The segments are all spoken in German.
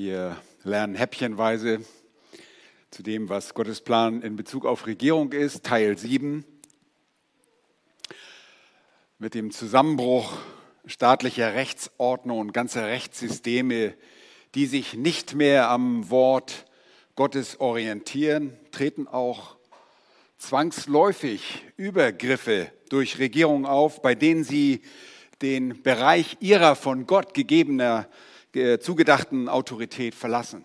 Wir lernen häppchenweise zu dem, was Gottes Plan in Bezug auf Regierung ist, Teil 7. Mit dem Zusammenbruch staatlicher Rechtsordnung und ganzer Rechtssysteme, die sich nicht mehr am Wort Gottes orientieren, treten auch zwangsläufig Übergriffe durch Regierungen auf, bei denen sie den Bereich ihrer von Gott gegebener zugedachten Autorität verlassen.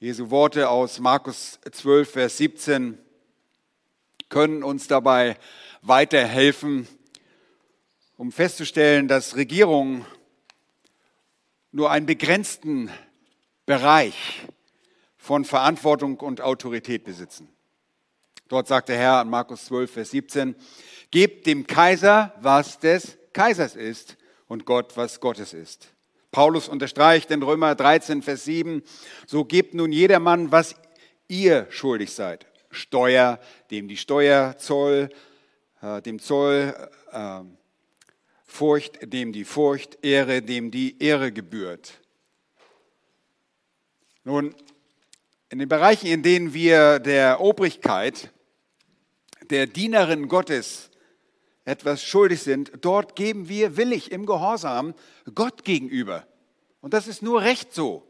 Jesu Worte aus Markus 12, Vers 17 können uns dabei weiterhelfen, um festzustellen, dass Regierungen nur einen begrenzten Bereich von Verantwortung und Autorität besitzen. Dort sagt der Herr an Markus 12, Vers 17, gebt dem Kaiser, was des Kaisers ist und Gott, was Gottes ist. Paulus unterstreicht in Römer 13, Vers 7, so gebt nun jedermann, was ihr schuldig seid. Steuer, dem die Steuer, Zoll, äh, dem Zoll, äh, Furcht, dem die Furcht, Ehre, dem die Ehre gebührt. Nun, in den Bereichen, in denen wir der Obrigkeit, der Dienerin Gottes etwas schuldig sind, dort geben wir willig im Gehorsam Gott gegenüber. Und das ist nur recht so.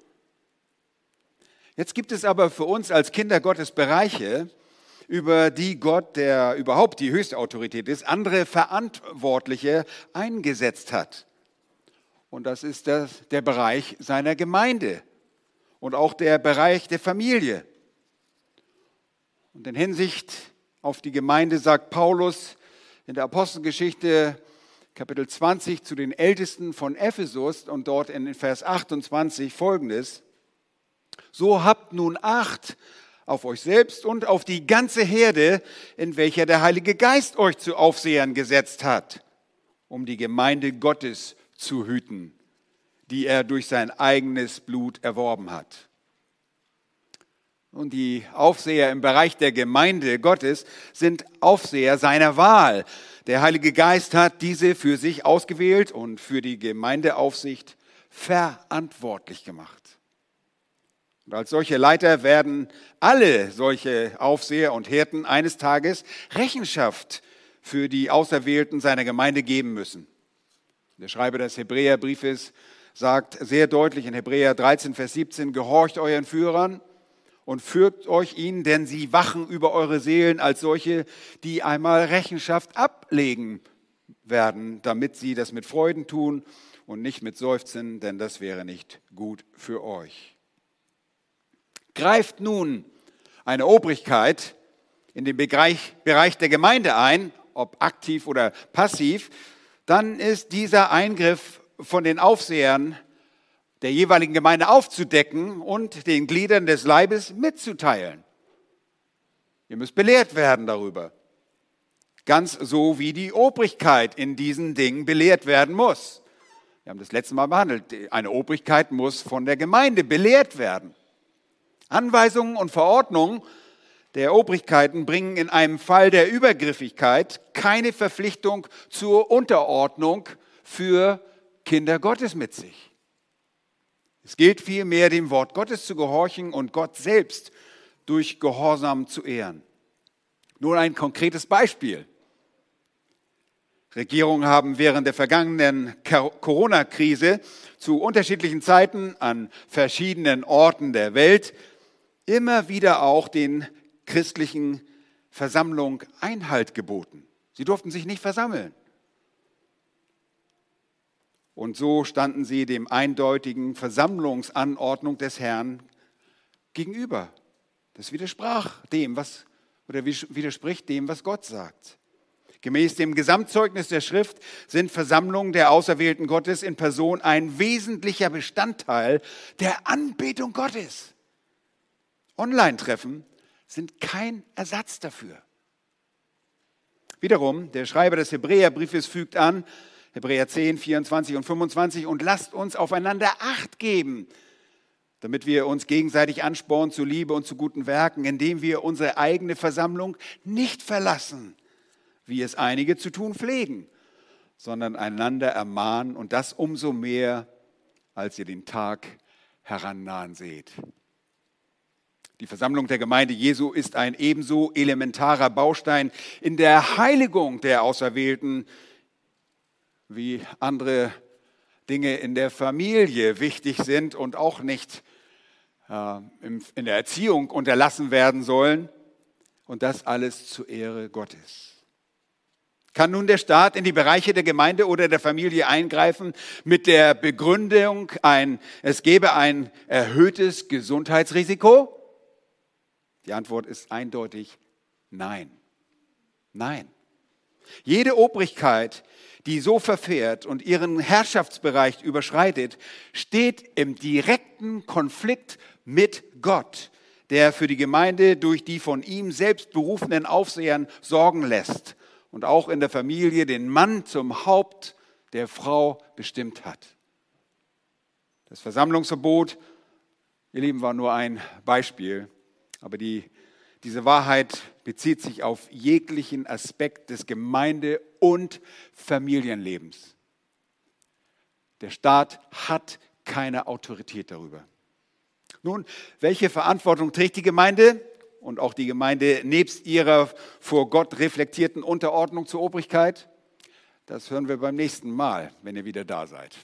Jetzt gibt es aber für uns als Kinder Gottes Bereiche, über die Gott, der überhaupt die höchste Autorität ist, andere Verantwortliche eingesetzt hat. Und das ist das, der Bereich seiner Gemeinde und auch der Bereich der Familie. Und in Hinsicht auf die Gemeinde sagt Paulus, in der Apostelgeschichte Kapitel 20 zu den Ältesten von Ephesus und dort in Vers 28 folgendes. So habt nun Acht auf euch selbst und auf die ganze Herde, in welcher der Heilige Geist euch zu Aufsehern gesetzt hat, um die Gemeinde Gottes zu hüten, die er durch sein eigenes Blut erworben hat. Und die Aufseher im Bereich der Gemeinde Gottes sind Aufseher seiner Wahl. Der Heilige Geist hat diese für sich ausgewählt und für die Gemeindeaufsicht verantwortlich gemacht. Und als solche Leiter werden alle solche Aufseher und Hirten eines Tages Rechenschaft für die Auserwählten seiner Gemeinde geben müssen. Der Schreiber des Hebräerbriefes sagt sehr deutlich in Hebräer 13, Vers 17, gehorcht euren Führern und führt euch ihnen, denn sie wachen über eure Seelen als solche, die einmal Rechenschaft ablegen werden, damit sie das mit Freuden tun und nicht mit Seufzen, denn das wäre nicht gut für euch. Greift nun eine Obrigkeit in den Bereich, Bereich der Gemeinde ein, ob aktiv oder passiv, dann ist dieser Eingriff von den Aufsehern der jeweiligen Gemeinde aufzudecken und den Gliedern des Leibes mitzuteilen. Ihr müsst belehrt werden darüber. Ganz so wie die Obrigkeit in diesen Dingen belehrt werden muss. Wir haben das letzte Mal behandelt. Eine Obrigkeit muss von der Gemeinde belehrt werden. Anweisungen und Verordnungen der Obrigkeiten bringen in einem Fall der Übergriffigkeit keine Verpflichtung zur Unterordnung für Kinder Gottes mit sich. Es gilt vielmehr, dem Wort Gottes zu gehorchen und Gott selbst durch Gehorsam zu ehren. Nun ein konkretes Beispiel. Regierungen haben während der vergangenen Corona-Krise zu unterschiedlichen Zeiten an verschiedenen Orten der Welt immer wieder auch den christlichen Versammlungen Einhalt geboten. Sie durften sich nicht versammeln. Und so standen sie dem eindeutigen Versammlungsanordnung des Herrn gegenüber. Das widersprach dem, was oder widerspricht dem, was Gott sagt. Gemäß dem Gesamtzeugnis der Schrift sind Versammlungen der Auserwählten Gottes in Person ein wesentlicher Bestandteil der Anbetung Gottes. Online-Treffen sind kein Ersatz dafür. Wiederum, der Schreiber des Hebräerbriefes fügt an, Hebräer 10, 24 und 25. Und lasst uns aufeinander Acht geben, damit wir uns gegenseitig anspornen zu Liebe und zu guten Werken, indem wir unsere eigene Versammlung nicht verlassen, wie es einige zu tun pflegen, sondern einander ermahnen und das umso mehr, als ihr den Tag herannahen seht. Die Versammlung der Gemeinde Jesu ist ein ebenso elementarer Baustein in der Heiligung der Auserwählten wie andere Dinge in der Familie wichtig sind und auch nicht äh, in der Erziehung unterlassen werden sollen. Und das alles zur Ehre Gottes. Kann nun der Staat in die Bereiche der Gemeinde oder der Familie eingreifen mit der Begründung, ein, es gebe ein erhöhtes Gesundheitsrisiko? Die Antwort ist eindeutig nein. Nein. Jede Obrigkeit, die so verfährt und ihren Herrschaftsbereich überschreitet, steht im direkten Konflikt mit Gott, der für die Gemeinde durch die von ihm selbst berufenen Aufsehern sorgen lässt und auch in der Familie den Mann zum Haupt der Frau bestimmt hat. Das Versammlungsverbot, ihr Lieben, war nur ein Beispiel. Aber die, diese Wahrheit bezieht sich auf jeglichen Aspekt des Gemeinde- und Familienlebens. Der Staat hat keine Autorität darüber. Nun, welche Verantwortung trägt die Gemeinde und auch die Gemeinde nebst ihrer vor Gott reflektierten Unterordnung zur Obrigkeit? Das hören wir beim nächsten Mal, wenn ihr wieder da seid.